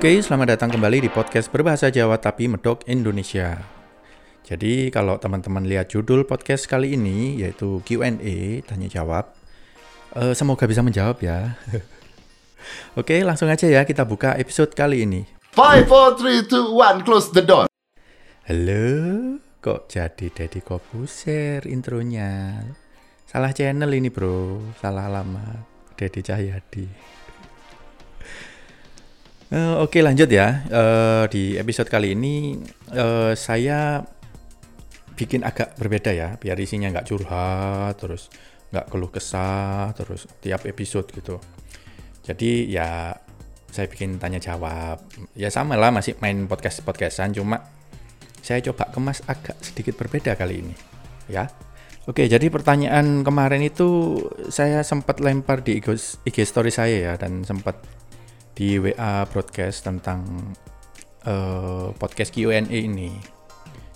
Oke, selamat datang kembali di podcast berbahasa Jawa tapi medok Indonesia. Jadi kalau teman-teman lihat judul podcast kali ini yaitu Q&A, tanya jawab, eh, semoga bisa menjawab ya. Oke, langsung aja ya kita buka episode kali ini. 5, 4, 3, 2, 1, close the door. Halo, kok jadi Deddy Kobuser intronya? Salah channel ini bro, salah alamat. Deddy Cahyadi. Eh, Oke lanjut ya. Eh, di episode kali ini eh, saya bikin agak berbeda ya, biar isinya nggak curhat, terus nggak keluh kesah, terus tiap episode gitu. Jadi ya saya bikin tanya jawab. Ya sama lah masih main podcast podcastan, cuma saya coba kemas agak sedikit berbeda kali ini. Ya. Oke, jadi pertanyaan kemarin itu saya sempat lempar di IG story saya ya dan sempat di WA broadcast tentang uh, podcast Q&A ini.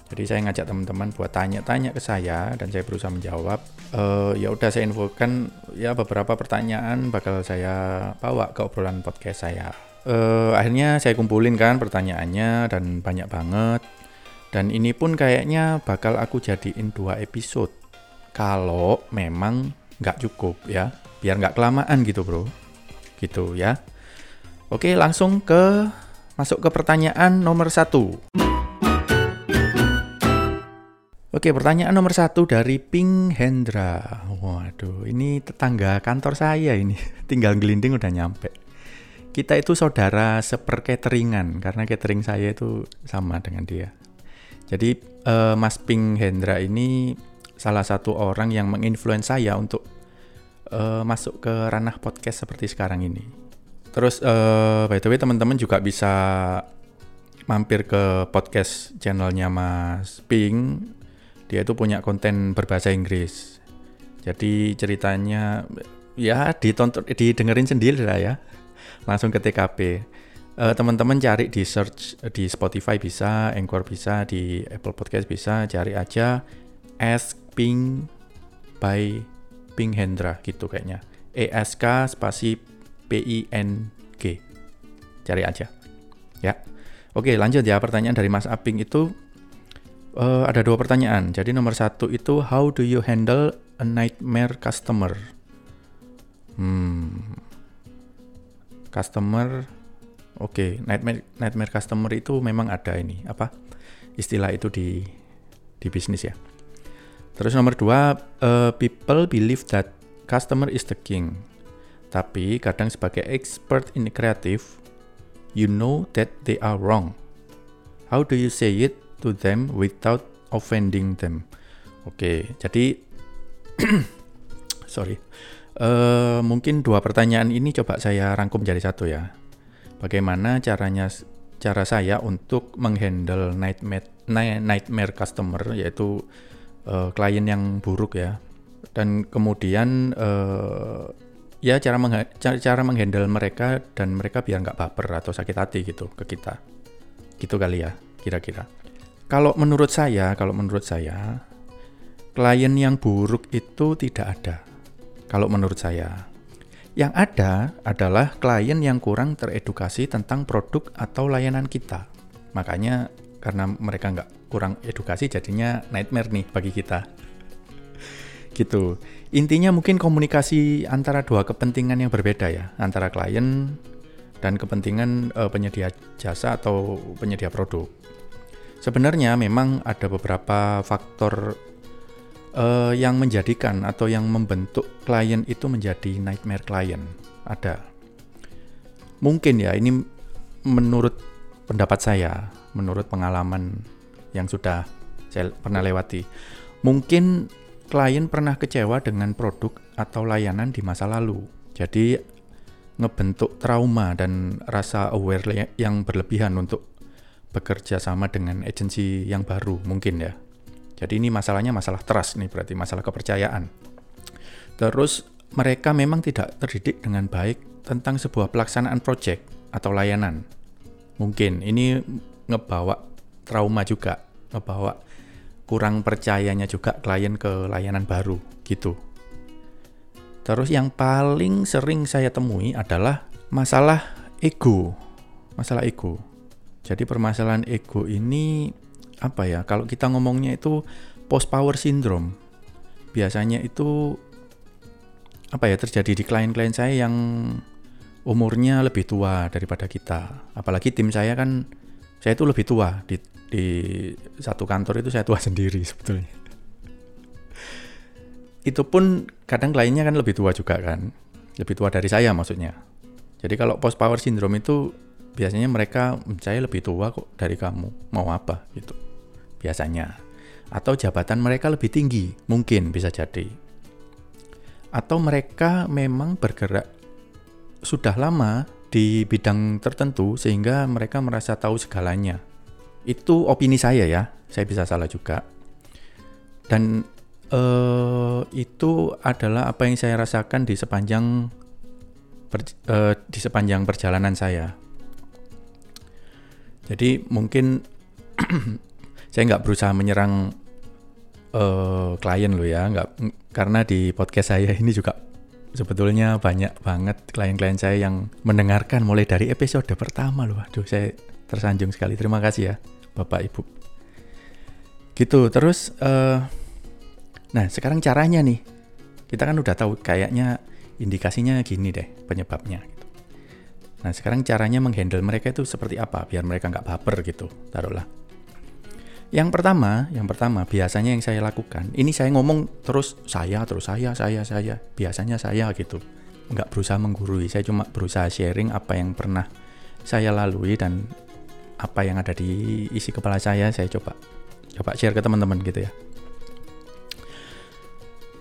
Jadi saya ngajak teman-teman buat tanya-tanya ke saya dan saya berusaha menjawab. Uh, ya udah saya infokan ya beberapa pertanyaan bakal saya bawa ke obrolan podcast saya. Uh, akhirnya saya kumpulin kan pertanyaannya dan banyak banget. Dan ini pun kayaknya bakal aku jadiin dua episode. Kalau memang nggak cukup ya, biar nggak kelamaan gitu bro. Gitu ya. Oke, langsung ke masuk ke pertanyaan nomor satu. Oke, pertanyaan nomor satu dari Ping Hendra. Waduh, ini tetangga kantor saya ini. Tinggal gelinding udah nyampe. Kita itu saudara sepercateringan karena catering saya itu sama dengan dia. Jadi eh, Mas Ping Hendra ini salah satu orang yang menginfluence saya untuk eh, masuk ke ranah podcast seperti sekarang ini. Terus uh, by the way teman-teman juga bisa mampir ke podcast channelnya Mas Ping. Dia itu punya konten berbahasa Inggris. Jadi ceritanya ya ditonton didengerin sendiri lah ya. Langsung ke TKP. Uh, teman-teman cari di search di Spotify bisa, Anchor bisa, di Apple Podcast bisa, cari aja Ask Ping by Ping Hendra gitu kayaknya. ESK spasi P-I-N-G. Cari aja. Ya. Oke, lanjut ya. Pertanyaan dari Mas Aping itu uh, ada dua pertanyaan. Jadi nomor satu itu how do you handle a nightmare customer? Hmm. Customer Oke, okay. nightmare nightmare customer itu memang ada ini apa istilah itu di di bisnis ya. Terus nomor dua, uh, people believe that customer is the king. Tapi kadang sebagai expert in kreatif, you know that they are wrong. How do you say it to them without offending them? Oke, okay, jadi sorry. Uh, mungkin dua pertanyaan ini coba saya rangkum jadi satu ya. Bagaimana caranya cara saya untuk menghandle nightmare nightmare customer yaitu uh, klien yang buruk ya. Dan kemudian uh, ya cara meng cara menghandle mereka dan mereka biar nggak baper atau sakit hati gitu ke kita. Gitu kali ya kira-kira. Kalau menurut saya kalau menurut saya klien yang buruk itu tidak ada. Kalau menurut saya yang ada adalah klien yang kurang teredukasi tentang produk atau layanan kita. Makanya karena mereka nggak kurang edukasi jadinya nightmare nih bagi kita gitu. Intinya mungkin komunikasi antara dua kepentingan yang berbeda ya, antara klien dan kepentingan uh, penyedia jasa atau penyedia produk. Sebenarnya memang ada beberapa faktor uh, yang menjadikan atau yang membentuk klien itu menjadi nightmare klien. Ada. Mungkin ya ini menurut pendapat saya, menurut pengalaman yang sudah saya pernah lewati. Mungkin klien pernah kecewa dengan produk atau layanan di masa lalu. Jadi ngebentuk trauma dan rasa aware yang berlebihan untuk bekerja sama dengan agensi yang baru mungkin ya. Jadi ini masalahnya masalah trust nih berarti masalah kepercayaan. Terus mereka memang tidak terdidik dengan baik tentang sebuah pelaksanaan project atau layanan. Mungkin ini ngebawa trauma juga, ngebawa kurang percayanya juga klien ke layanan baru gitu. Terus yang paling sering saya temui adalah masalah ego. masalah ego. Jadi permasalahan ego ini apa ya? Kalau kita ngomongnya itu post power syndrome. Biasanya itu apa ya terjadi di klien-klien saya yang umurnya lebih tua daripada kita. Apalagi tim saya kan saya itu lebih tua di di satu kantor itu saya tua sendiri sebetulnya. Itu pun kadang kliennya kan lebih tua juga kan. Lebih tua dari saya maksudnya. Jadi kalau post power syndrome itu biasanya mereka saya lebih tua kok dari kamu mau apa gitu biasanya atau jabatan mereka lebih tinggi mungkin bisa jadi atau mereka memang bergerak sudah lama di bidang tertentu sehingga mereka merasa tahu segalanya itu opini saya ya saya bisa salah juga dan eh, itu adalah apa yang saya rasakan di sepanjang ber, eh, di sepanjang perjalanan saya jadi mungkin saya nggak berusaha menyerang uh, klien lo ya, nggak karena di podcast saya ini juga sebetulnya banyak banget klien-klien saya yang mendengarkan mulai dari episode pertama loh. Aduh, saya tersanjung sekali. Terima kasih ya, Bapak Ibu. Gitu, terus uh, nah sekarang caranya nih. Kita kan udah tahu kayaknya indikasinya gini deh penyebabnya. Nah sekarang caranya menghandle mereka itu seperti apa biar mereka nggak baper gitu, taruhlah. Yang pertama, yang pertama biasanya yang saya lakukan, ini saya ngomong terus saya, terus saya, saya, saya, biasanya saya gitu. Nggak berusaha menggurui, saya cuma berusaha sharing apa yang pernah saya lalui dan apa yang ada di isi kepala saya, saya coba coba share ke teman-teman gitu ya.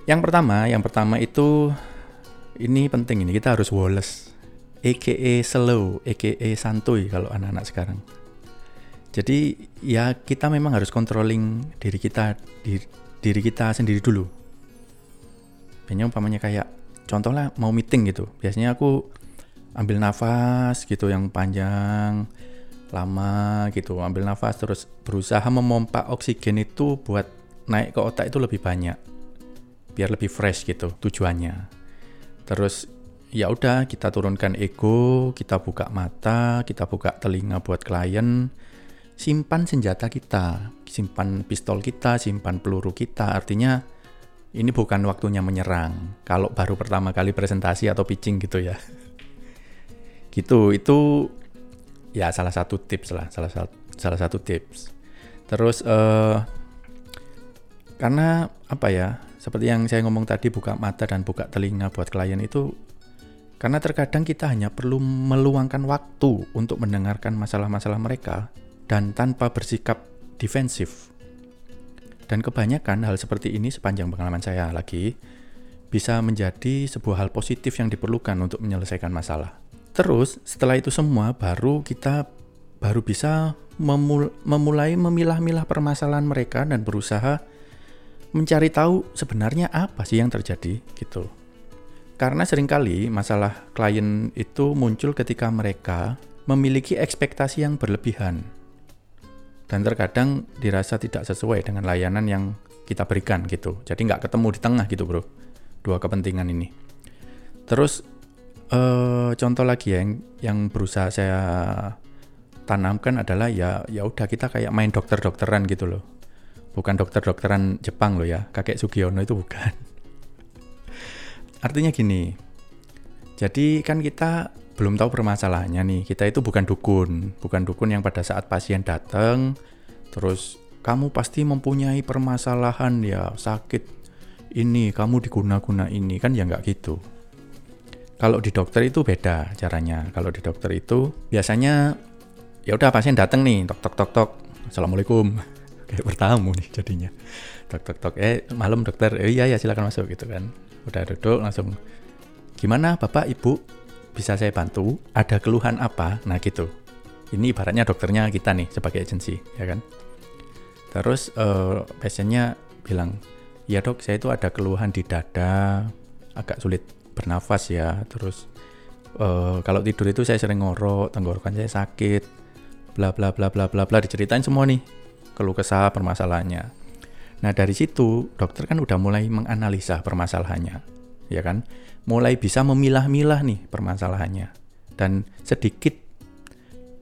Yang pertama, yang pertama itu ini penting ini kita harus Wallace aka slow, aka santuy kalau anak-anak sekarang. Jadi ya kita memang harus controlling diri kita diri, diri kita sendiri dulu. Biasanya umpamanya kayak contohnya mau meeting gitu. Biasanya aku ambil nafas gitu yang panjang lama gitu ambil nafas terus berusaha memompa oksigen itu buat naik ke otak itu lebih banyak biar lebih fresh gitu tujuannya terus ya udah kita turunkan ego, kita buka mata, kita buka telinga buat klien, simpan senjata kita, simpan pistol kita, simpan peluru kita. Artinya ini bukan waktunya menyerang. Kalau baru pertama kali presentasi atau pitching gitu ya. Gitu, itu ya salah satu tips lah, salah satu salah satu tips. Terus uh, karena apa ya? Seperti yang saya ngomong tadi buka mata dan buka telinga buat klien itu karena terkadang kita hanya perlu meluangkan waktu untuk mendengarkan masalah-masalah mereka dan tanpa bersikap defensif. Dan kebanyakan hal seperti ini sepanjang pengalaman saya lagi bisa menjadi sebuah hal positif yang diperlukan untuk menyelesaikan masalah. Terus setelah itu semua baru kita baru bisa memul memulai memilah-milah permasalahan mereka dan berusaha mencari tahu sebenarnya apa sih yang terjadi gitu. Karena sering kali masalah klien itu muncul ketika mereka memiliki ekspektasi yang berlebihan dan terkadang dirasa tidak sesuai dengan layanan yang kita berikan gitu. Jadi nggak ketemu di tengah gitu bro, dua kepentingan ini. Terus eh, contoh lagi ya, yang yang berusaha saya tanamkan adalah ya ya udah kita kayak main dokter-dokteran gitu loh. Bukan dokter-dokteran Jepang loh ya, kakek Sugiono itu bukan. Artinya gini, jadi kan kita belum tahu permasalahannya nih. Kita itu bukan dukun, bukan dukun yang pada saat pasien datang, terus kamu pasti mempunyai permasalahan ya sakit ini, kamu diguna-guna ini kan ya nggak gitu. Kalau di dokter itu beda caranya. Kalau di dokter itu biasanya ya udah pasien datang nih, tok tok tok tok, assalamualaikum, kayak bertamu nih jadinya, tok tok tok, eh malam dokter, eh, iya ya silakan masuk gitu kan. Udah duduk langsung gimana bapak ibu? Bisa saya bantu? Ada keluhan apa? Nah gitu. Ini ibaratnya dokternya kita nih sebagai agensi ya kan? Terus uh, pasiennya bilang ya dok saya itu ada keluhan di dada agak sulit bernafas ya terus uh, kalau tidur itu saya sering ngorok tenggorokan saya sakit bla bla bla bla bla bla diceritain semua nih keluh kesah permasalahannya Nah dari situ dokter kan udah mulai menganalisa permasalahannya, ya kan? Mulai bisa memilah-milah nih permasalahannya dan sedikit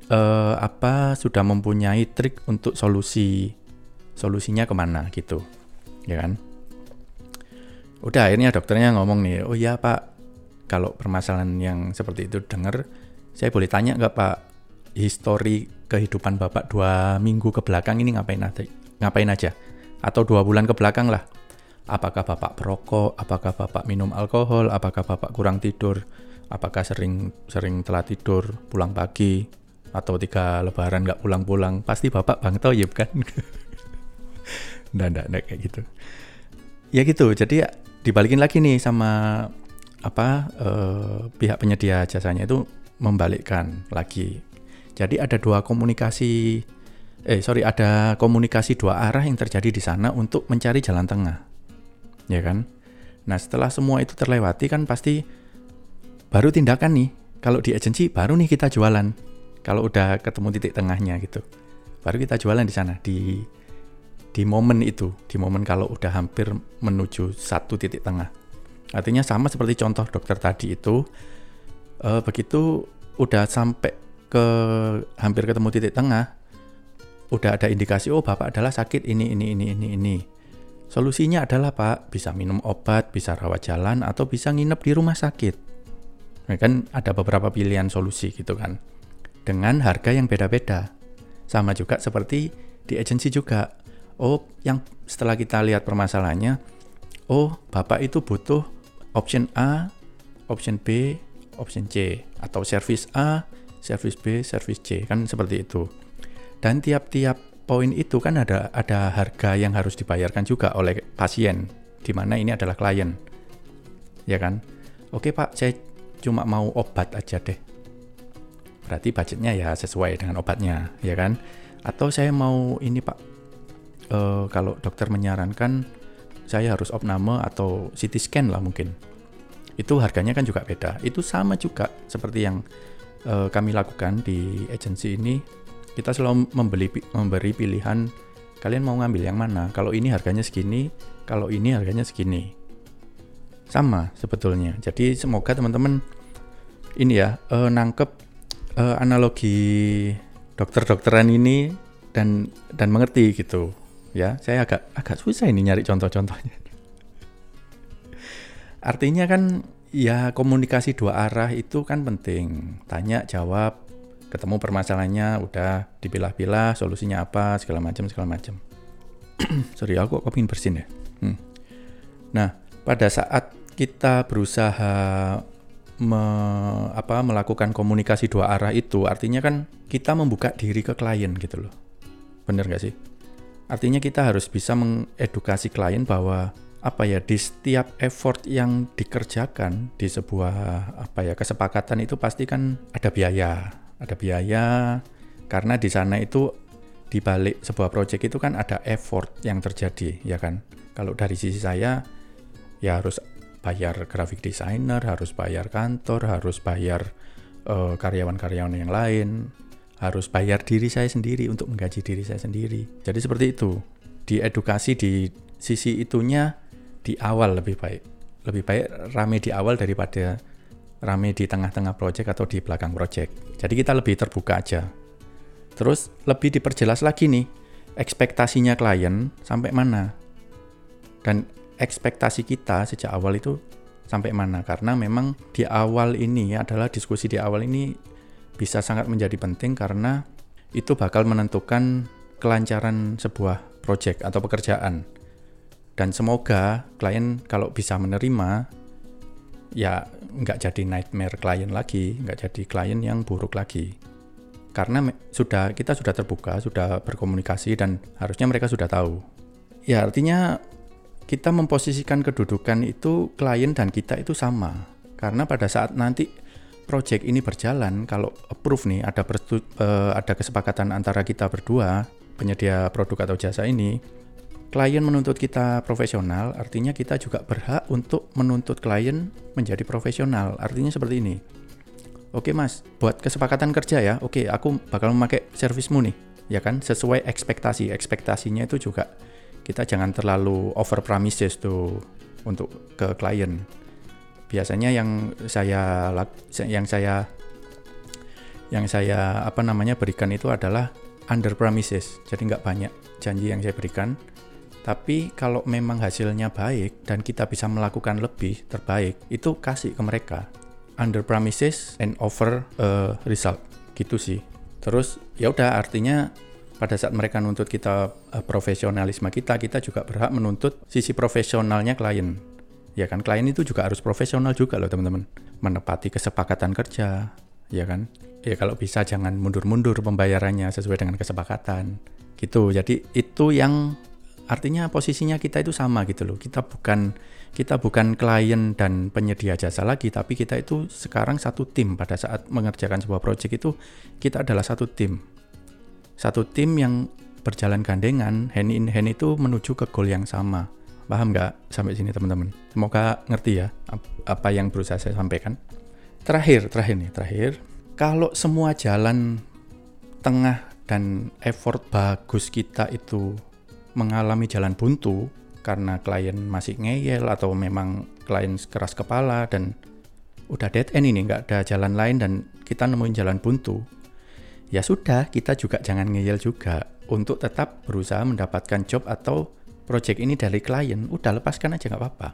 eh, apa sudah mempunyai trik untuk solusi solusinya ke mana gitu, ya kan? Udah akhirnya dokternya ngomong nih, oh ya pak, kalau permasalahan yang seperti itu dengar, saya boleh tanya nggak pak, histori kehidupan bapak dua minggu ke belakang ini ngapain aja, ngapain aja, atau dua bulan ke belakang lah, apakah bapak perokok, apakah bapak minum alkohol, apakah bapak kurang tidur, apakah sering sering telat tidur, pulang pagi, atau tiga lebaran nggak pulang-pulang, pasti bapak bang ya kan? nggak, nggak kayak gitu. Ya gitu, jadi dibalikin lagi nih sama apa eh, pihak penyedia jasanya itu membalikkan lagi. Jadi ada dua komunikasi, eh sorry ada komunikasi dua arah yang terjadi di sana untuk mencari jalan tengah, ya kan? Nah setelah semua itu terlewati kan pasti baru tindakan nih. Kalau di agensi baru nih kita jualan. Kalau udah ketemu titik tengahnya gitu, baru kita jualan di sana di di momen itu, di momen kalau udah hampir menuju satu titik tengah. Artinya sama seperti contoh dokter tadi itu, eh, begitu udah sampai ke hampir ketemu titik tengah, udah ada indikasi oh bapak adalah sakit ini ini ini ini ini. Solusinya adalah pak bisa minum obat, bisa rawat jalan atau bisa nginep di rumah sakit. Nah, kan ada beberapa pilihan solusi gitu kan dengan harga yang beda-beda. Sama juga seperti di agensi juga. Oh, yang setelah kita lihat permasalahannya, oh, Bapak itu butuh option A, option B, option C atau service A, service B, service C kan seperti itu. Dan tiap-tiap poin itu kan ada ada harga yang harus dibayarkan juga oleh pasien di mana ini adalah klien. Ya kan? Oke, Pak, saya cuma mau obat aja deh berarti budgetnya ya sesuai dengan obatnya, ya kan? Atau saya mau ini Pak, uh, kalau dokter menyarankan saya harus opname atau CT scan lah mungkin. Itu harganya kan juga beda. Itu sama juga seperti yang uh, kami lakukan di agensi ini. Kita selalu membeli memberi pilihan kalian mau ngambil yang mana. Kalau ini harganya segini, kalau ini harganya segini. Sama sebetulnya. Jadi semoga teman-teman ini ya uh, nangkep uh, analogi dokter-dokteran ini dan dan mengerti gitu ya saya agak agak susah ini nyari contoh-contohnya artinya kan ya komunikasi dua arah itu kan penting tanya jawab ketemu permasalahannya udah dipilah-pilah solusinya apa segala macam segala macam sorry aku kok pengen bersin ya hmm. nah pada saat kita berusaha me, apa, melakukan komunikasi dua arah itu artinya kan kita membuka diri ke klien gitu loh. Bener gak sih? Artinya kita harus bisa mengedukasi klien bahwa apa ya di setiap effort yang dikerjakan di sebuah apa ya kesepakatan itu pasti kan ada biaya, ada biaya karena di sana itu di balik sebuah project itu kan ada effort yang terjadi ya kan. Kalau dari sisi saya ya harus bayar graphic designer, harus bayar kantor, harus bayar karyawan eh, karyawan-karyawan yang lain, harus bayar diri saya sendiri untuk menggaji diri saya sendiri. Jadi seperti itu. Di edukasi di sisi itunya di awal lebih baik. Lebih baik rame di awal daripada rame di tengah-tengah project atau di belakang project. Jadi kita lebih terbuka aja. Terus lebih diperjelas lagi nih, ekspektasinya klien sampai mana. Dan ekspektasi kita sejak awal itu sampai mana karena memang di awal ini adalah diskusi di awal ini bisa sangat menjadi penting karena itu bakal menentukan kelancaran sebuah project atau pekerjaan. Dan semoga klien kalau bisa menerima ya nggak jadi nightmare klien lagi nggak jadi klien yang buruk lagi. Karena sudah kita sudah terbuka sudah berkomunikasi dan harusnya mereka sudah tahu. Ya artinya kita memposisikan kedudukan itu klien dan kita itu sama. Karena pada saat nanti project ini berjalan, kalau approve nih ada uh, ada kesepakatan antara kita berdua penyedia produk atau jasa ini, klien menuntut kita profesional, artinya kita juga berhak untuk menuntut klien menjadi profesional. Artinya seperti ini. Oke mas, buat kesepakatan kerja ya. Oke, aku bakal memakai servismu nih, ya kan? Sesuai ekspektasi. Ekspektasinya itu juga kita jangan terlalu over promises tuh untuk ke klien. Biasanya yang saya yang saya yang saya apa namanya berikan itu adalah under promises. Jadi nggak banyak janji yang saya berikan. Tapi kalau memang hasilnya baik dan kita bisa melakukan lebih terbaik, itu kasih ke mereka. Under promises and over a result. Gitu sih. Terus ya udah artinya pada saat mereka nuntut kita uh, profesionalisme kita, kita juga berhak menuntut sisi profesionalnya klien. Ya kan, klien itu juga harus profesional juga loh teman-teman. Menepati kesepakatan kerja, ya kan. Ya kalau bisa jangan mundur-mundur pembayarannya sesuai dengan kesepakatan. Gitu. Jadi itu yang artinya posisinya kita itu sama gitu loh. Kita bukan kita bukan klien dan penyedia jasa lagi, tapi kita itu sekarang satu tim pada saat mengerjakan sebuah proyek itu kita adalah satu tim satu tim yang berjalan gandengan, hand in hand itu menuju ke goal yang sama. Paham nggak sampai sini teman-teman? Semoga ngerti ya apa yang berusaha saya sampaikan. Terakhir, terakhir nih, terakhir. Kalau semua jalan tengah dan effort bagus kita itu mengalami jalan buntu karena klien masih ngeyel atau memang klien keras kepala dan udah dead end ini nggak ada jalan lain dan kita nemuin jalan buntu ya sudah kita juga jangan ngeyel juga untuk tetap berusaha mendapatkan job atau project ini dari klien udah lepaskan aja nggak apa-apa.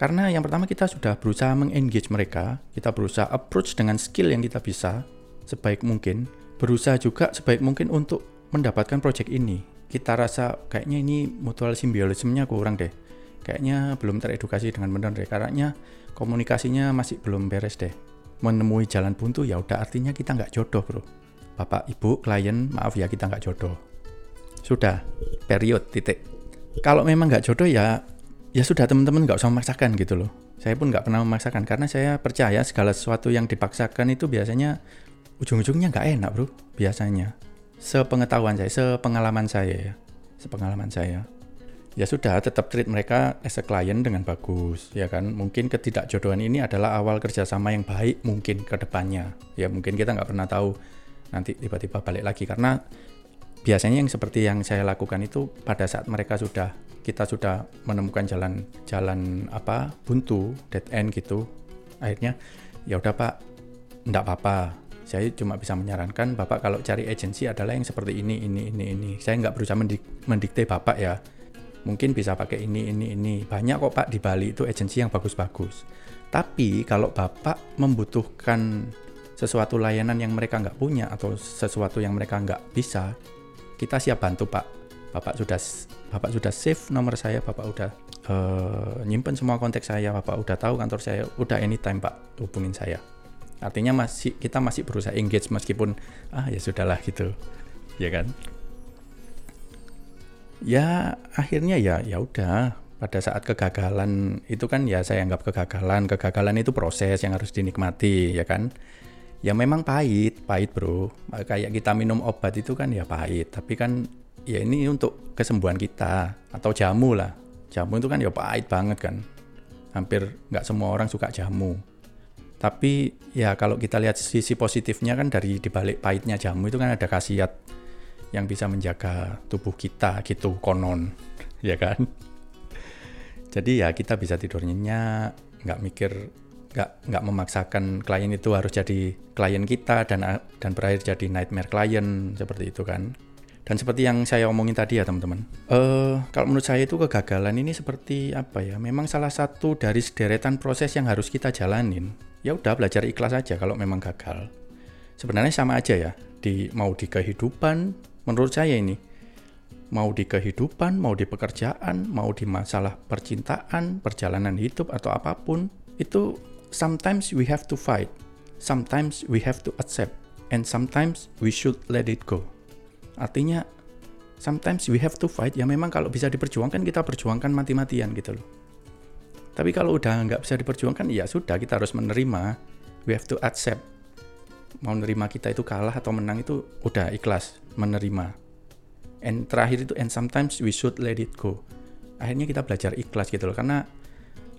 Karena yang pertama kita sudah berusaha mengengage mereka kita berusaha approach dengan skill yang kita bisa sebaik mungkin berusaha juga sebaik mungkin untuk mendapatkan project ini. Kita rasa kayaknya ini mutual symbiotismnya kurang deh. Kayaknya belum teredukasi dengan benar deh. Karena komunikasinya masih belum beres deh. Menemui jalan buntu ya udah artinya kita nggak jodoh bro. Bapak, Ibu, klien, maaf ya kita nggak jodoh. Sudah, period, titik. Kalau memang nggak jodoh ya, ya sudah teman-teman nggak usah memaksakan gitu loh. Saya pun nggak pernah memaksakan karena saya percaya segala sesuatu yang dipaksakan itu biasanya ujung-ujungnya nggak enak bro, biasanya. Sepengetahuan saya, sepengalaman saya ya, sepengalaman saya. Ya sudah, tetap treat mereka as a client dengan bagus, ya kan? Mungkin ketidakjodohan ini adalah awal kerjasama yang baik mungkin ke depannya. Ya mungkin kita nggak pernah tahu nanti tiba-tiba balik lagi karena biasanya yang seperti yang saya lakukan itu pada saat mereka sudah kita sudah menemukan jalan jalan apa buntu dead end gitu akhirnya ya udah pak enggak apa-apa. Saya cuma bisa menyarankan bapak kalau cari agensi adalah yang seperti ini ini ini ini. Saya nggak berusaha mendik mendikte bapak ya. Mungkin bisa pakai ini ini ini. Banyak kok pak di Bali itu agensi yang bagus-bagus. Tapi kalau bapak membutuhkan sesuatu layanan yang mereka nggak punya atau sesuatu yang mereka nggak bisa, kita siap bantu Pak. Bapak sudah Bapak sudah save nomor saya, Bapak udah uh, nyimpen semua kontak saya, Bapak udah tahu kantor saya, udah anytime Pak hubungin saya. Artinya masih kita masih berusaha engage meskipun ah ya sudahlah gitu, ya kan? Ya akhirnya ya ya udah pada saat kegagalan itu kan ya saya anggap kegagalan kegagalan itu proses yang harus dinikmati ya kan ya memang pahit, pahit bro. Kayak kita minum obat itu kan ya pahit, tapi kan ya ini untuk kesembuhan kita atau jamu lah. Jamu itu kan ya pahit banget kan. Hampir nggak semua orang suka jamu. Tapi ya kalau kita lihat sisi positifnya kan dari dibalik pahitnya jamu itu kan ada khasiat yang bisa menjaga tubuh kita gitu konon, ya kan? Jadi ya kita bisa tidur nyenyak, nggak mikir nggak nggak memaksakan klien itu harus jadi klien kita dan dan berakhir jadi nightmare klien seperti itu kan. Dan seperti yang saya omongin tadi ya teman-teman. Uh, kalau menurut saya itu kegagalan ini seperti apa ya? Memang salah satu dari sederetan proses yang harus kita jalanin. Ya udah belajar ikhlas aja kalau memang gagal. Sebenarnya sama aja ya di mau di kehidupan menurut saya ini. Mau di kehidupan mau di pekerjaan mau di masalah percintaan perjalanan hidup atau apa pun itu sometimes we have to fight, sometimes we have to accept, and sometimes we should let it go. Artinya, sometimes we have to fight, ya memang kalau bisa diperjuangkan, kita perjuangkan mati-matian gitu loh. Tapi kalau udah nggak bisa diperjuangkan, ya sudah, kita harus menerima, we have to accept. Mau nerima kita itu kalah atau menang itu udah ikhlas, menerima. And terakhir itu, and sometimes we should let it go. Akhirnya kita belajar ikhlas gitu loh, karena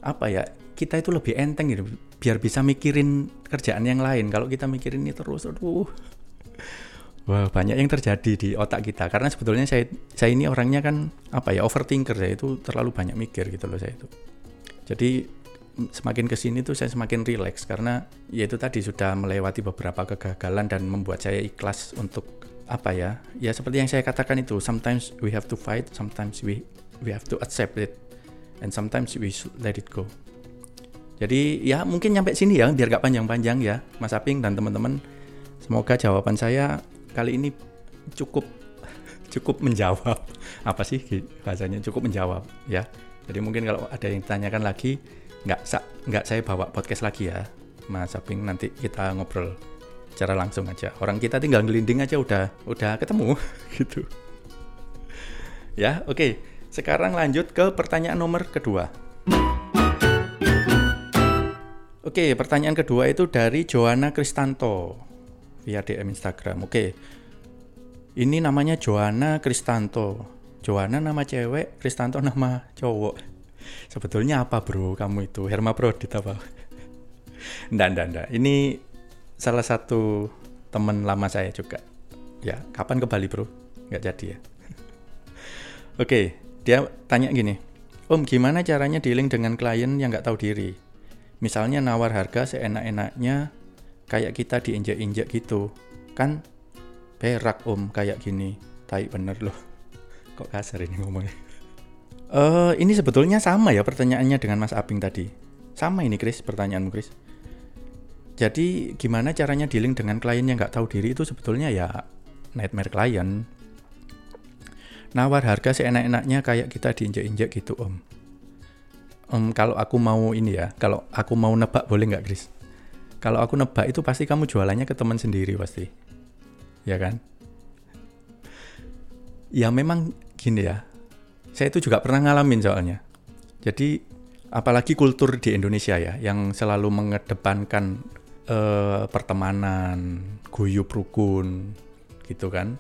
apa ya kita itu lebih enteng gitu biar bisa mikirin kerjaan yang lain. Kalau kita mikirin ini terus aduh. Wah banyak yang terjadi di otak kita. Karena sebetulnya saya saya ini orangnya kan apa ya overthinker. Saya itu terlalu banyak mikir gitu loh saya itu. Jadi semakin ke sini tuh saya semakin rileks karena ya itu tadi sudah melewati beberapa kegagalan dan membuat saya ikhlas untuk apa ya ya seperti yang saya katakan itu sometimes we have to fight sometimes we we have to accept it and sometimes we should let it go. Jadi ya mungkin nyampe sini ya biar gak panjang-panjang ya Mas Aping dan teman-teman. Semoga jawaban saya kali ini cukup cukup menjawab. Apa sih bahasanya? Cukup menjawab ya. Jadi mungkin kalau ada yang ditanyakan lagi nggak nggak saya bawa podcast lagi ya Mas Aping. Nanti kita ngobrol secara langsung aja. Orang kita tinggal ngelinding aja udah udah ketemu gitu. Ya oke sekarang lanjut ke pertanyaan nomor kedua oke pertanyaan kedua itu dari Joanna Kristanto via DM Instagram oke ini namanya Joanna Kristanto Joanna nama cewek Kristanto nama cowok Sebetulnya apa bro kamu itu? Hermaprodit apa? ndak, ndak, ndak. Ini salah satu teman lama saya juga. Ya, kapan ke Bali bro? Nggak jadi ya. Oke, dia tanya gini. Om, gimana caranya dealing dengan klien yang nggak tahu diri? Misalnya nawar harga seenak-enaknya, kayak kita diinjak-injak gitu. Kan perak om kayak gini. Tai bener loh. Kok kasar ini ngomongnya? Uh, ini sebetulnya sama ya pertanyaannya dengan Mas Aping tadi. Sama ini Chris, pertanyaanmu Chris. Jadi gimana caranya dealing dengan klien yang nggak tahu diri itu sebetulnya ya nightmare klien. Nawar harga seenak-enaknya kayak kita diinjak-injak gitu om. Um, kalau aku mau ini ya, kalau aku mau nebak boleh nggak Chris? Kalau aku nebak itu pasti kamu jualannya ke teman sendiri pasti. Ya kan? Ya memang gini ya, saya itu juga pernah ngalamin soalnya. Jadi apalagi kultur di Indonesia ya yang selalu mengedepankan uh, pertemanan, guyup rukun gitu kan.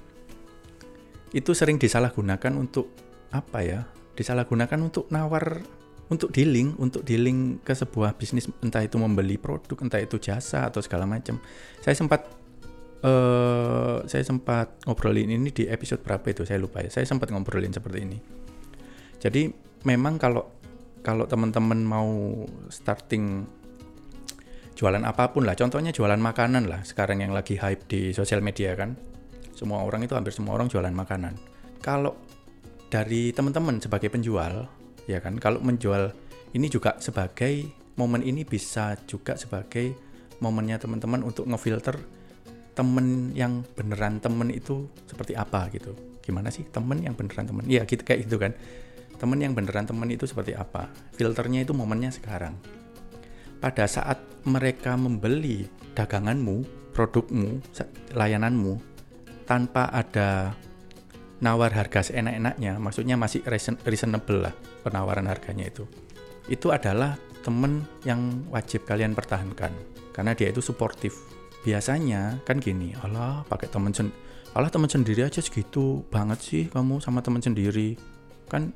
Itu sering disalahgunakan untuk apa ya? Disalahgunakan untuk nawar untuk dealing, untuk dealing ke sebuah bisnis entah itu membeli produk, entah itu jasa atau segala macam. Saya sempat uh, saya sempat ngobrolin ini di episode berapa itu saya lupa ya. Saya sempat ngobrolin seperti ini jadi memang kalau kalau teman-teman mau starting jualan apa pun lah, contohnya jualan makanan lah, sekarang yang lagi hype di sosial media kan, semua orang itu hampir semua orang jualan makanan. Kalau dari teman-teman sebagai penjual, ya kan, kalau menjual ini juga sebagai momen ini bisa juga sebagai momennya teman-teman untuk ngefilter temen yang beneran temen itu seperti apa gitu. Gimana sih temen yang beneran temen? Iya gitu kayak gitu kan temen yang beneran temen itu seperti apa filternya itu momennya sekarang pada saat mereka membeli daganganmu produkmu layananmu tanpa ada nawar harga seenak-enaknya maksudnya masih reasonable lah penawaran harganya itu. Itu adalah temen yang wajib kalian pertahankan karena dia itu suportif. Biasanya kan gini Allah pakai temen sen Allah temen sendiri aja segitu banget sih kamu sama temen sendiri. Kan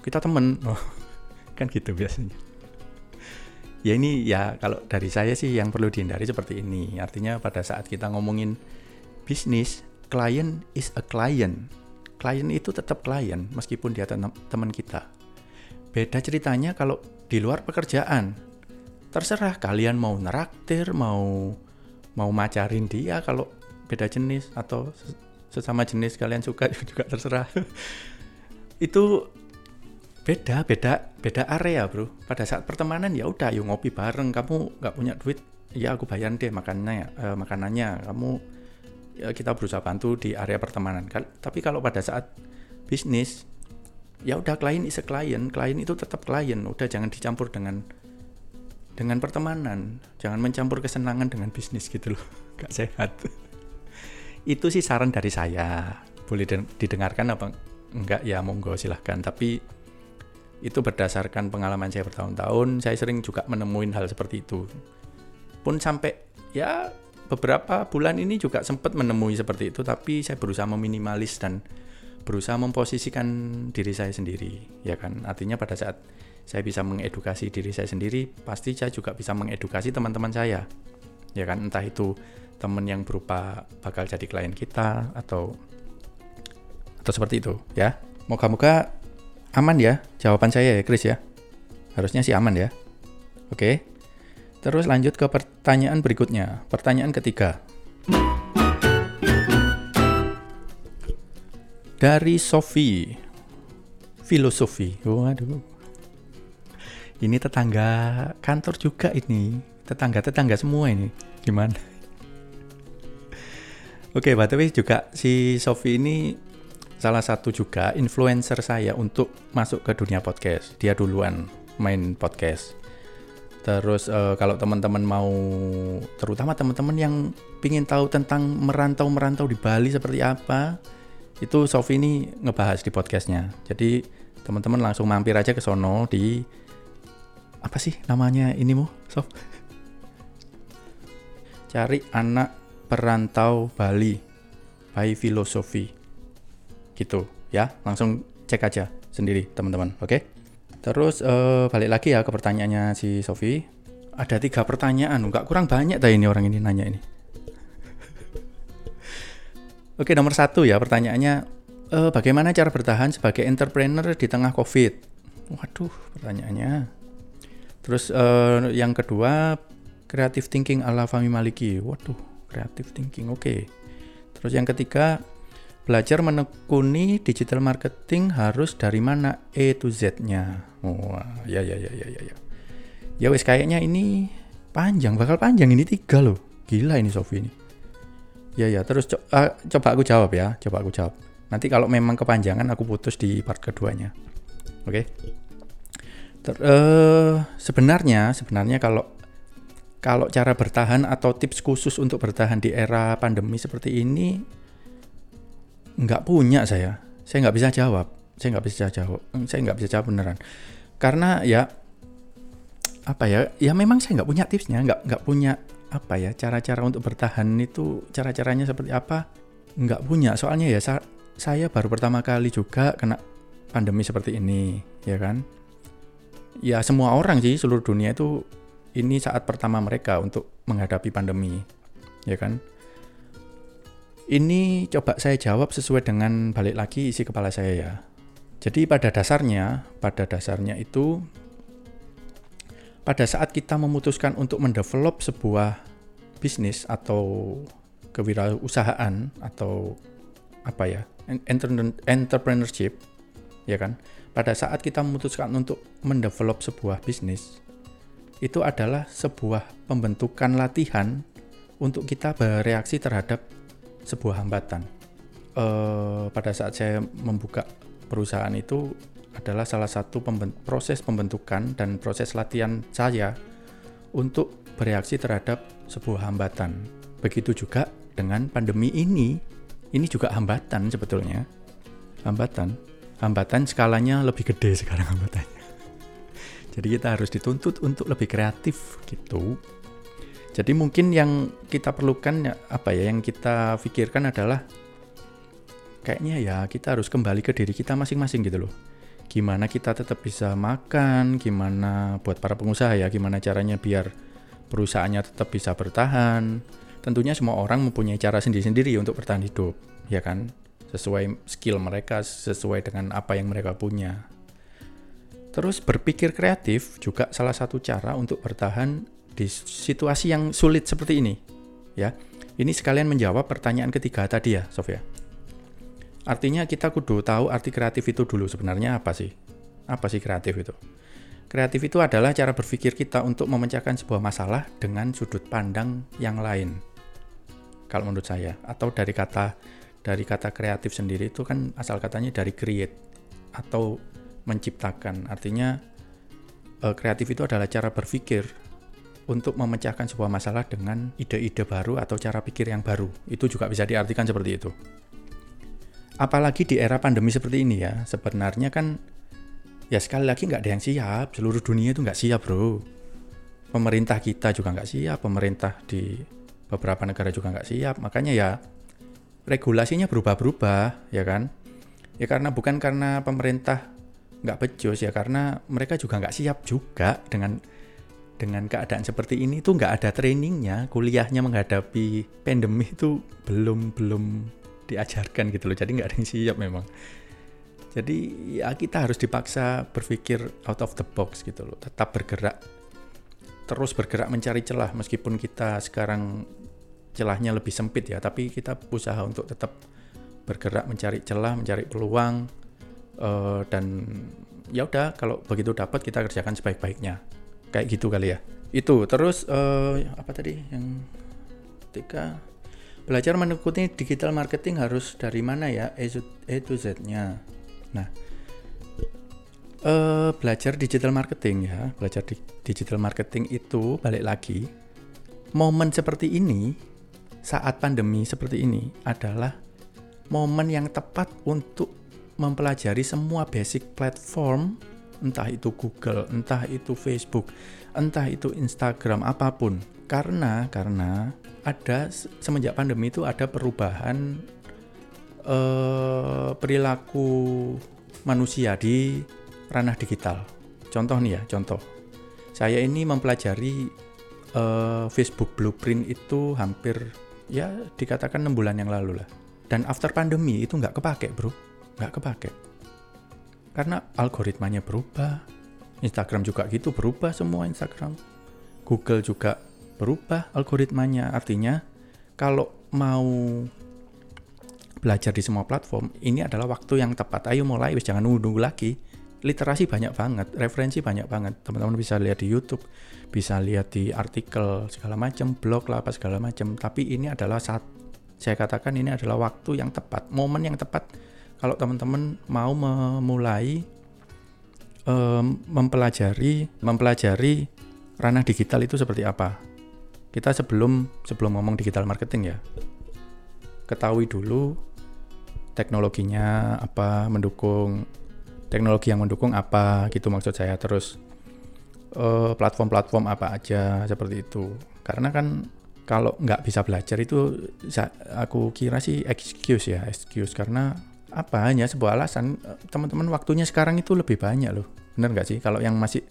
kita temen. Oh, kan gitu biasanya. Ya ini ya kalau dari saya sih yang perlu dihindari seperti ini. Artinya pada saat kita ngomongin bisnis klien is a client. Klien itu tetap klien meskipun dia teman kita. Beda ceritanya kalau di luar pekerjaan. Terserah kalian mau neraktir mau mau macarin dia kalau beda jenis atau sesama jenis kalian suka juga terserah. Itu beda beda beda area bro. Pada saat pertemanan ya udah yuk ngopi bareng. Kamu nggak punya duit ya aku bayar deh makannya uh, makanannya. Kamu kita berusaha bantu di area pertemanan. Tapi kalau pada saat bisnis ya udah klien is a klien klien itu tetap klien. Udah jangan dicampur dengan dengan pertemanan. Jangan mencampur kesenangan dengan bisnis gitu loh. Gak sehat. Itu sih saran dari saya. Boleh didengarkan apa enggak? Ya monggo silahkan. Tapi itu berdasarkan pengalaman saya bertahun-tahun saya sering juga menemuin hal seperti itu. Pun sampai ya beberapa bulan ini juga sempat menemui seperti itu tapi saya berusaha meminimalis dan berusaha memposisikan diri saya sendiri ya kan artinya pada saat saya bisa mengedukasi diri saya sendiri pasti saya juga bisa mengedukasi teman-teman saya ya kan entah itu teman yang berupa bakal jadi klien kita atau atau seperti itu ya moga-moga Aman ya jawaban saya ya Chris ya? Harusnya sih aman ya. Oke. Terus lanjut ke pertanyaan berikutnya. Pertanyaan ketiga. Dari Sofi. Filosofi. Waduh. Ini tetangga kantor juga ini. Tetangga-tetangga semua ini. Gimana? Oke, by the way juga si Sofi ini salah satu juga influencer saya untuk masuk ke dunia podcast. Dia duluan main podcast. Terus uh, kalau teman-teman mau, terutama teman-teman yang ingin tahu tentang merantau-merantau di Bali seperti apa, itu Sofi ini ngebahas di podcastnya. Jadi teman-teman langsung mampir aja ke sono di apa sih namanya ini mu, Sof? Cari anak perantau Bali by filosofi gitu ya langsung cek aja sendiri teman-teman oke okay? Terus uh, balik lagi ya ke pertanyaannya si Sofi ada tiga pertanyaan nggak kurang banyak tadi ini orang ini nanya ini oke nomor satu ya pertanyaannya uh, bagaimana cara bertahan sebagai entrepreneur di tengah covid waduh pertanyaannya terus uh, yang kedua creative thinking ala Fami Maliki waduh creative thinking. Oke. Terus yang ketiga, belajar menekuni digital marketing harus dari mana E to Z-nya. Wah, ya ya ya ya ya ya. Ya wes kayaknya ini panjang, bakal panjang ini tiga loh. Gila ini Sofi ini. Ya ya, terus co uh, coba aku jawab ya, coba aku jawab. Nanti kalau memang kepanjangan aku putus di part keduanya. Oke. Okay? uh, sebenarnya sebenarnya kalau kalau cara bertahan atau tips khusus untuk bertahan di era pandemi seperti ini nggak punya saya saya nggak bisa jawab saya nggak bisa jawab saya nggak bisa jawab beneran karena ya apa ya ya memang saya nggak punya tipsnya nggak nggak punya apa ya cara-cara untuk bertahan itu cara-caranya seperti apa nggak punya soalnya ya sa saya baru pertama kali juga kena pandemi seperti ini ya kan ya semua orang sih seluruh dunia itu ini saat pertama mereka untuk menghadapi pandemi, ya kan? Ini coba saya jawab sesuai dengan balik lagi isi kepala saya ya. Jadi pada dasarnya, pada dasarnya itu pada saat kita memutuskan untuk mendevelop sebuah bisnis atau kewirausahaan atau apa ya, entrepreneurship, ya kan? Pada saat kita memutuskan untuk mendevelop sebuah bisnis, itu adalah sebuah pembentukan latihan untuk kita bereaksi terhadap sebuah hambatan. E, pada saat saya membuka perusahaan itu adalah salah satu proses pembentukan dan proses latihan saya untuk bereaksi terhadap sebuah hambatan. Begitu juga dengan pandemi ini, ini juga hambatan sebetulnya. Hambatan, hambatan skalanya lebih gede sekarang hambatannya. Jadi kita harus dituntut untuk lebih kreatif gitu. Jadi mungkin yang kita perlukan ya, apa ya yang kita pikirkan adalah kayaknya ya kita harus kembali ke diri kita masing-masing gitu loh. Gimana kita tetap bisa makan, gimana buat para pengusaha ya, gimana caranya biar perusahaannya tetap bisa bertahan. Tentunya semua orang mempunyai cara sendiri-sendiri untuk bertahan hidup, ya kan? Sesuai skill mereka, sesuai dengan apa yang mereka punya. Terus berpikir kreatif juga salah satu cara untuk bertahan di situasi yang sulit seperti ini. Ya, ini sekalian menjawab pertanyaan ketiga tadi ya, Sofia. Artinya kita kudu tahu arti kreatif itu dulu sebenarnya apa sih? Apa sih kreatif itu? Kreatif itu adalah cara berpikir kita untuk memecahkan sebuah masalah dengan sudut pandang yang lain. Kalau menurut saya, atau dari kata dari kata kreatif sendiri itu kan asal katanya dari create atau menciptakan. Artinya uh, kreatif itu adalah cara berpikir untuk memecahkan sebuah masalah dengan ide-ide baru atau cara pikir yang baru. Itu juga bisa diartikan seperti itu. Apalagi di era pandemi seperti ini ya, sebenarnya kan ya sekali lagi nggak ada yang siap. Seluruh dunia itu nggak siap bro. Pemerintah kita juga nggak siap, pemerintah di beberapa negara juga nggak siap. Makanya ya regulasinya berubah-berubah, ya kan? Ya karena bukan karena pemerintah nggak becus ya karena mereka juga nggak siap juga dengan dengan keadaan seperti ini tuh nggak ada trainingnya kuliahnya menghadapi pandemi itu belum belum diajarkan gitu loh. Jadi nggak ada yang siap memang. Jadi ya kita harus dipaksa berpikir out of the box gitu loh. Tetap bergerak terus bergerak mencari celah. Meskipun kita sekarang celahnya lebih sempit ya, tapi kita berusaha untuk tetap bergerak mencari celah, mencari peluang uh, dan ya udah kalau begitu dapat kita kerjakan sebaik-baiknya. Kayak gitu kali ya. Itu terus uh, apa tadi yang ketika belajar menekuni digital marketing harus dari mana ya E to Z-nya. Nah, uh, belajar digital marketing ya, belajar di digital marketing itu balik lagi momen seperti ini saat pandemi seperti ini adalah momen yang tepat untuk mempelajari semua basic platform entah itu Google, entah itu Facebook, entah itu Instagram apa pun. Karena karena ada semenjak pandemi itu ada perubahan eh, perilaku manusia di ranah digital. Contoh nih ya, contoh. Saya ini mempelajari uh, Facebook Blueprint itu hampir ya dikatakan enam bulan yang lalu lah. Dan after pandemi itu nggak kepake bro, nggak kepake. Karena algoritmanya berubah, Instagram juga gitu berubah semua Instagram. Google juga berubah algoritmanya. Artinya kalau mau belajar di semua platform, ini adalah waktu yang tepat. Ayo mulai, wis jangan nunggu-nunggu lagi literasi banyak banget, referensi banyak banget. Teman-teman bisa lihat di YouTube, bisa lihat di artikel segala macam, blog lah apa segala macam. Tapi ini adalah saat saya katakan ini adalah waktu yang tepat, momen yang tepat kalau teman-teman mau memulai um, mempelajari mempelajari ranah digital itu seperti apa. Kita sebelum sebelum ngomong digital marketing ya, ketahui dulu teknologinya apa mendukung teknologi yang mendukung apa gitu maksud saya. Terus eh, platform-platform apa aja seperti itu. Karena kan kalau nggak bisa belajar itu aku kira sih excuse ya excuse. Karena apa hanya sebuah alasan eh, teman-teman waktunya sekarang itu lebih banyak loh. Bener nggak sih? Kalau yang masih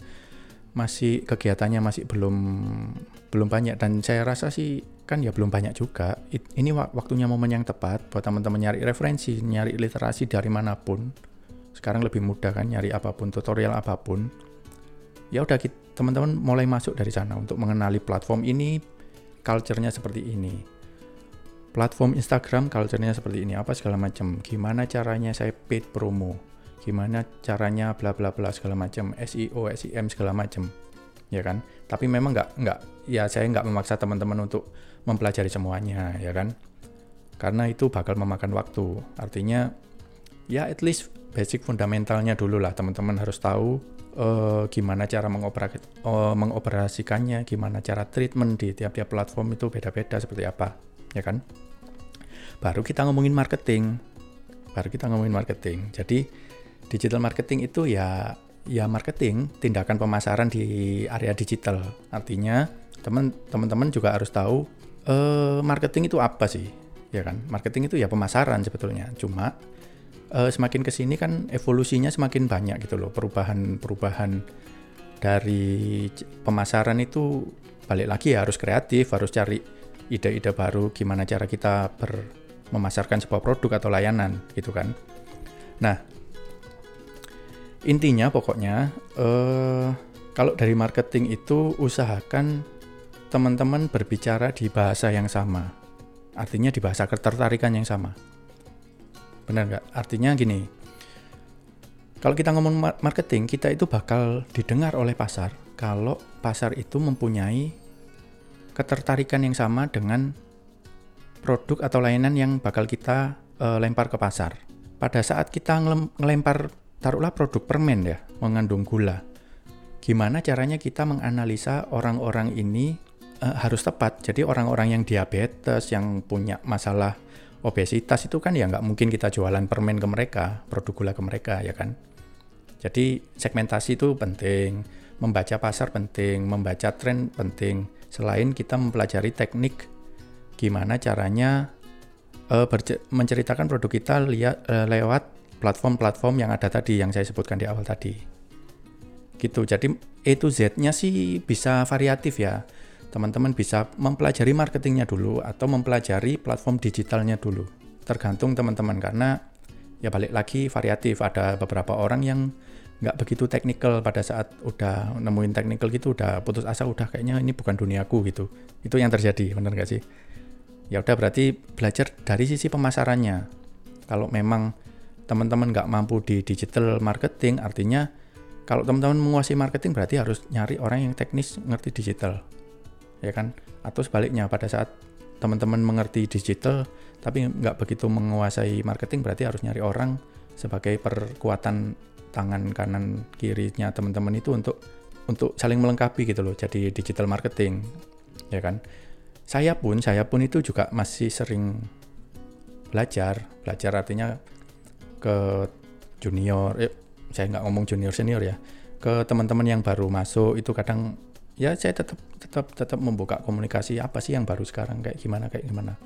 masih kegiatannya masih belum belum banyak. Dan saya rasa sih kan ya belum banyak juga. Ini waktunya momen yang tepat buat teman-teman nyari referensi nyari literasi dari mana pun. Sekarang lebih mudah kan nyari apa pun tutorial apa pun. Ya udah teman-teman mulai masuk dari sana untuk mengenali platform ini culture-nya seperti ini. Platform Instagram culture-nya seperti ini apa segala macam. Gimana caranya saya paid promo gimana caranya bla bla bla segala macam SEO SEM segala macam ya kan? Tapi memang nggak nggak ya saya nggak memaksa teman-teman untuk mempelajari semuanya ya kan? Karena itu bakal memakan waktu. Artinya ya at least basic fundamentalnya dulu lah. Teman-teman harus tahu uh, gimana cara uh, mengoperasikannya, gimana cara treatment di tiap-tiap platform itu beda-beda seperti apa, ya kan? Baru kita ngomongin marketing, baru kita ngomongin marketing. Jadi digital marketing itu ya ya marketing, tindakan pemasaran di area digital. Artinya teman-teman juga harus tahu uh, marketing itu apa sih, ya kan? Marketing itu ya pemasaran sebetulnya. Cuma uh, semakin ke sini kan evolusinya semakin banyak gitu loh perubahan-perubahan dari pemasaran itu balik lagi ya harus kreatif harus cari ide-ide baru gimana cara kita ber memasarkan sebuah produk atau layanan gitu kan nah intinya pokoknya uh, kalau dari marketing itu usahakan teman-teman berbicara di bahasa yang sama artinya di bahasa ketertarikan yang sama Benar nggak? Artinya gini, kalau kita ngomong marketing, kita itu bakal didengar oleh pasar kalau pasar itu mempunyai ketertarikan yang sama dengan produk atau layanan yang bakal kita uh, lempar ke pasar. Pada saat kita ngelempar taruhlah produk permen ya, mengandung gula. Gimana caranya kita menganalisa orang-orang ini uh, harus tepat. Jadi orang-orang yang diabetes, yang punya masalah obesitas itu kan ya nggak mungkin kita jualan permen ke mereka, produk gula ke mereka ya kan. Jadi segmentasi itu penting, membaca pasar penting, membaca tren penting. Selain kita mempelajari teknik gimana caranya uh, menceritakan produk kita lihat uh, lewat platform-platform yang ada tadi yang saya sebutkan di awal tadi. Gitu. Jadi E to Z-nya sih bisa variatif ya teman-teman bisa mempelajari marketingnya dulu atau mempelajari platform digitalnya dulu. Tergantung teman-teman karena ya balik lagi variatif. Ada beberapa orang yang nggak begitu teknikal pada saat udah nemuin teknikal gitu udah putus asa udah kayaknya ini bukan duniaku gitu itu yang terjadi bener nggak sih ya udah berarti belajar dari sisi pemasarannya kalau memang teman-teman nggak mampu di digital marketing artinya kalau teman-teman menguasai marketing berarti harus nyari orang yang teknis ngerti digital ya kan? Atau sebaliknya pada saat teman-teman mengerti digital tapi nggak begitu menguasai marketing berarti harus nyari orang sebagai perkuatan tangan kanan kirinya teman-teman itu untuk untuk saling melengkapi gitu loh jadi digital marketing ya kan? Saya pun saya pun itu juga masih sering belajar. Belajar artinya ke junior eh, saya nggak ngomong junior senior ya ke teman-teman yang baru masuk itu kadang ya saya tetap tetap tetap membuka komunikasi apa sih yang baru sekarang kayak gimana kayak gimana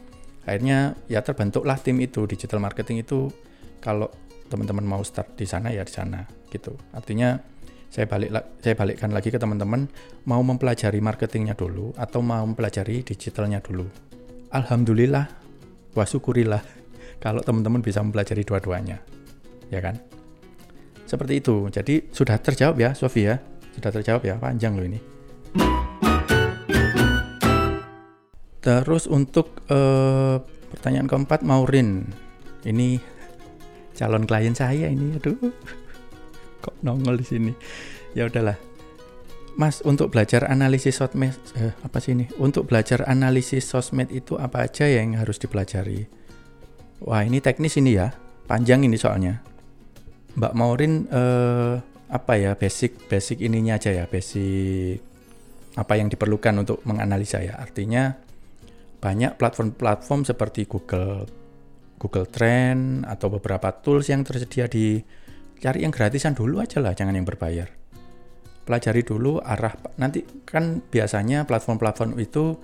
akhirnya ya terbentuklah tim itu digital marketing itu kalau teman-teman mau start di sana ya di sana gitu. Artinya saya balik saya balikkan lagi ke teman-teman mau mempelajari marketingnya dulu atau mau mempelajari digitalnya dulu. Alhamdulillah, wah syukurilah kalau teman-teman bisa mempelajari dua-duanya, ya kan? Seperti itu. Jadi sudah terjawab ya, Sofia? Sudah terjawab ya, panjang loh ini. Terus untuk uh, pertanyaan keempat, Maurin, ini calon klien saya ini aduh kok nongol di sini ya udahlah Mas untuk belajar analisis sosmed eh, apa sih ini untuk belajar analisis sosmed itu apa aja yang harus dipelajari wah ini teknis ini ya. Panjang ini soalnya. Mbak Maurin eh, apa ya basic basic ininya aja ya basic apa yang diperlukan untuk menganalisa ya. Artinya banyak platform-platform seperti Google Google Trend atau beberapa tools yang tersedia di cari yang gratisan dulu aja lah, jangan yang berbayar. Pelajari dulu arah nanti kan biasanya platform-platform itu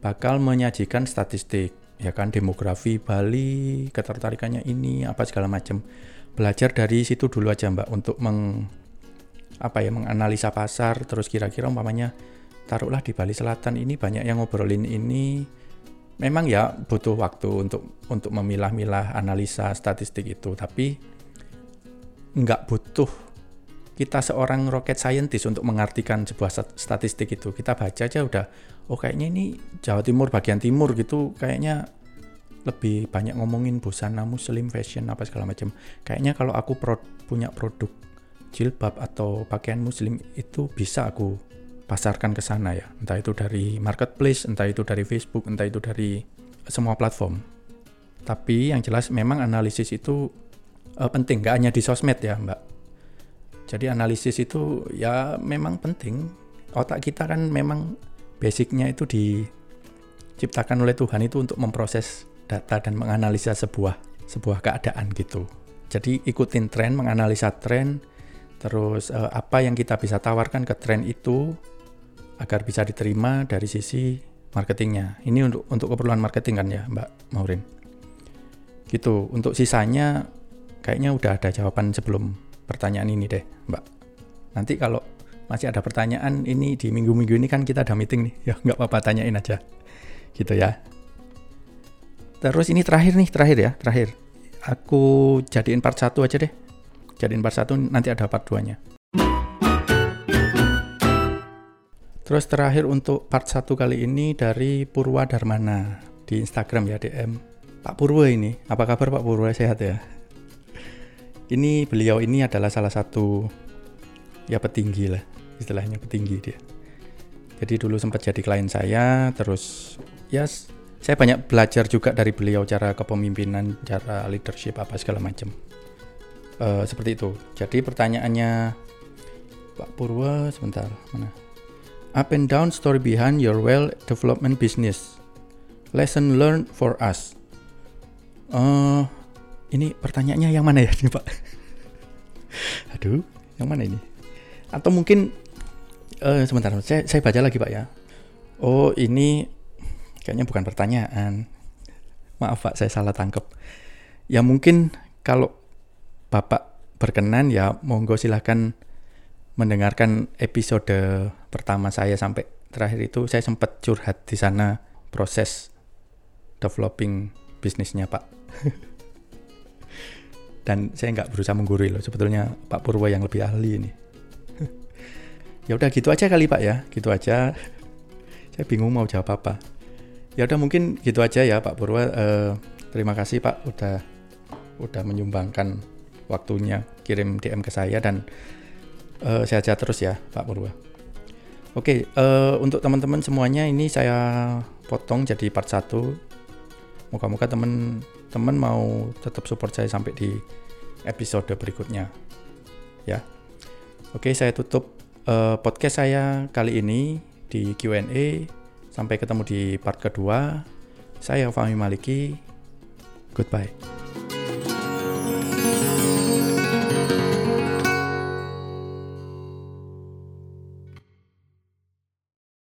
bakal menyajikan statistik ya kan demografi Bali, ketertarikannya ini apa segala macam. Belajar dari situ dulu aja Mbak untuk meng apa ya menganalisa pasar. Terus kira-kira umpamanya taruhlah di Bali Selatan ini banyak yang ngobrolin ini. Memang ya butuh waktu untuk untuk memilah-milah analisa statistik itu, tapi nggak butuh kita seorang rocket scientist untuk mengartikan sebuah statistik itu. Kita baca aja udah, oh kayaknya ini Jawa Timur bagian timur gitu, kayaknya lebih banyak ngomongin busana muslim, fashion apa segala macam. Kayaknya kalau aku pro punya produk jilbab atau pakaian muslim itu bisa aku pasarkan ke sana ya. Entah itu dari marketplace, entah itu dari Facebook, entah itu dari semua platform. Tapi yang jelas memang analisis itu uh, penting, nggak hanya di sosmed ya Mbak. Jadi analisis itu ya memang penting. Otak kita kan memang basicnya itu diciptakan oleh Tuhan itu untuk memproses data dan menganalisa sebuah sebuah keadaan gitu. Jadi ikutin tren, menganalisa tren, terus uh, apa yang kita bisa tawarkan ke tren itu agar bisa diterima dari sisi marketingnya. Ini untuk untuk keperluan marketing kan ya, Mbak Maurin. Gitu. Untuk sisanya kayaknya udah ada jawaban sebelum pertanyaan ini deh, Mbak. Nanti kalau masih ada pertanyaan ini di minggu-minggu ini kan kita ada meeting nih. Ya nggak apa-apa tanyain aja. Gitu ya. Terus ini terakhir nih, terakhir ya, terakhir. Aku jadiin part 1 aja deh. Jadiin part 1 nanti ada part 2-nya. Terus terakhir untuk part satu kali ini dari Purwa Darmana di Instagram ya DM. Pak Purwa ini, apa kabar Pak Purwa sehat ya? Ini beliau ini adalah salah satu ya petinggi lah, istilahnya petinggi dia. Jadi dulu sempat jadi klien saya, terus ya saya banyak belajar juga dari beliau cara kepemimpinan, cara leadership apa segala macam. Uh, seperti itu. Jadi pertanyaannya Pak Purwa sebentar mana? up and down story behind your well development business. Lesson learned for us. Uh, ini pertanyaannya yang mana ya nih Pak? Aduh, yang mana ini? Atau mungkin uh, sebentar, saya, saya baca lagi Pak ya. Oh ini kayaknya bukan pertanyaan. Maaf Pak, saya salah tangkap. Ya mungkin kalau Bapak berkenan ya monggo silahkan mendengarkan episode pertama saya sampai terakhir itu saya sempat curhat di sana proses developing bisnisnya Pak. dan saya nggak berusaha menggurui loh. Sebetulnya Pak Purwo yang lebih ahli ini. Ya udah gitu aja kali Pak ya. Gitu aja. Saya bingung mau jawab apa. Ya udah mungkin gitu aja ya Pak Purwo. Eh, terima kasih Pak udah udah menyumbangkan waktunya kirim DM ke saya dan eh, sehat-sehat terus ya Pak Purwo. Oke, eh, untuk teman-teman semuanya ini saya potong jadi part 1. Moga-moga teman-teman mau tetap support saya sampai di episode berikutnya. Ya. Oke, saya tutup eh, podcast saya kali ini di Q&A. Sampai ketemu di part kedua. Saya Fahmi Maliki. Goodbye.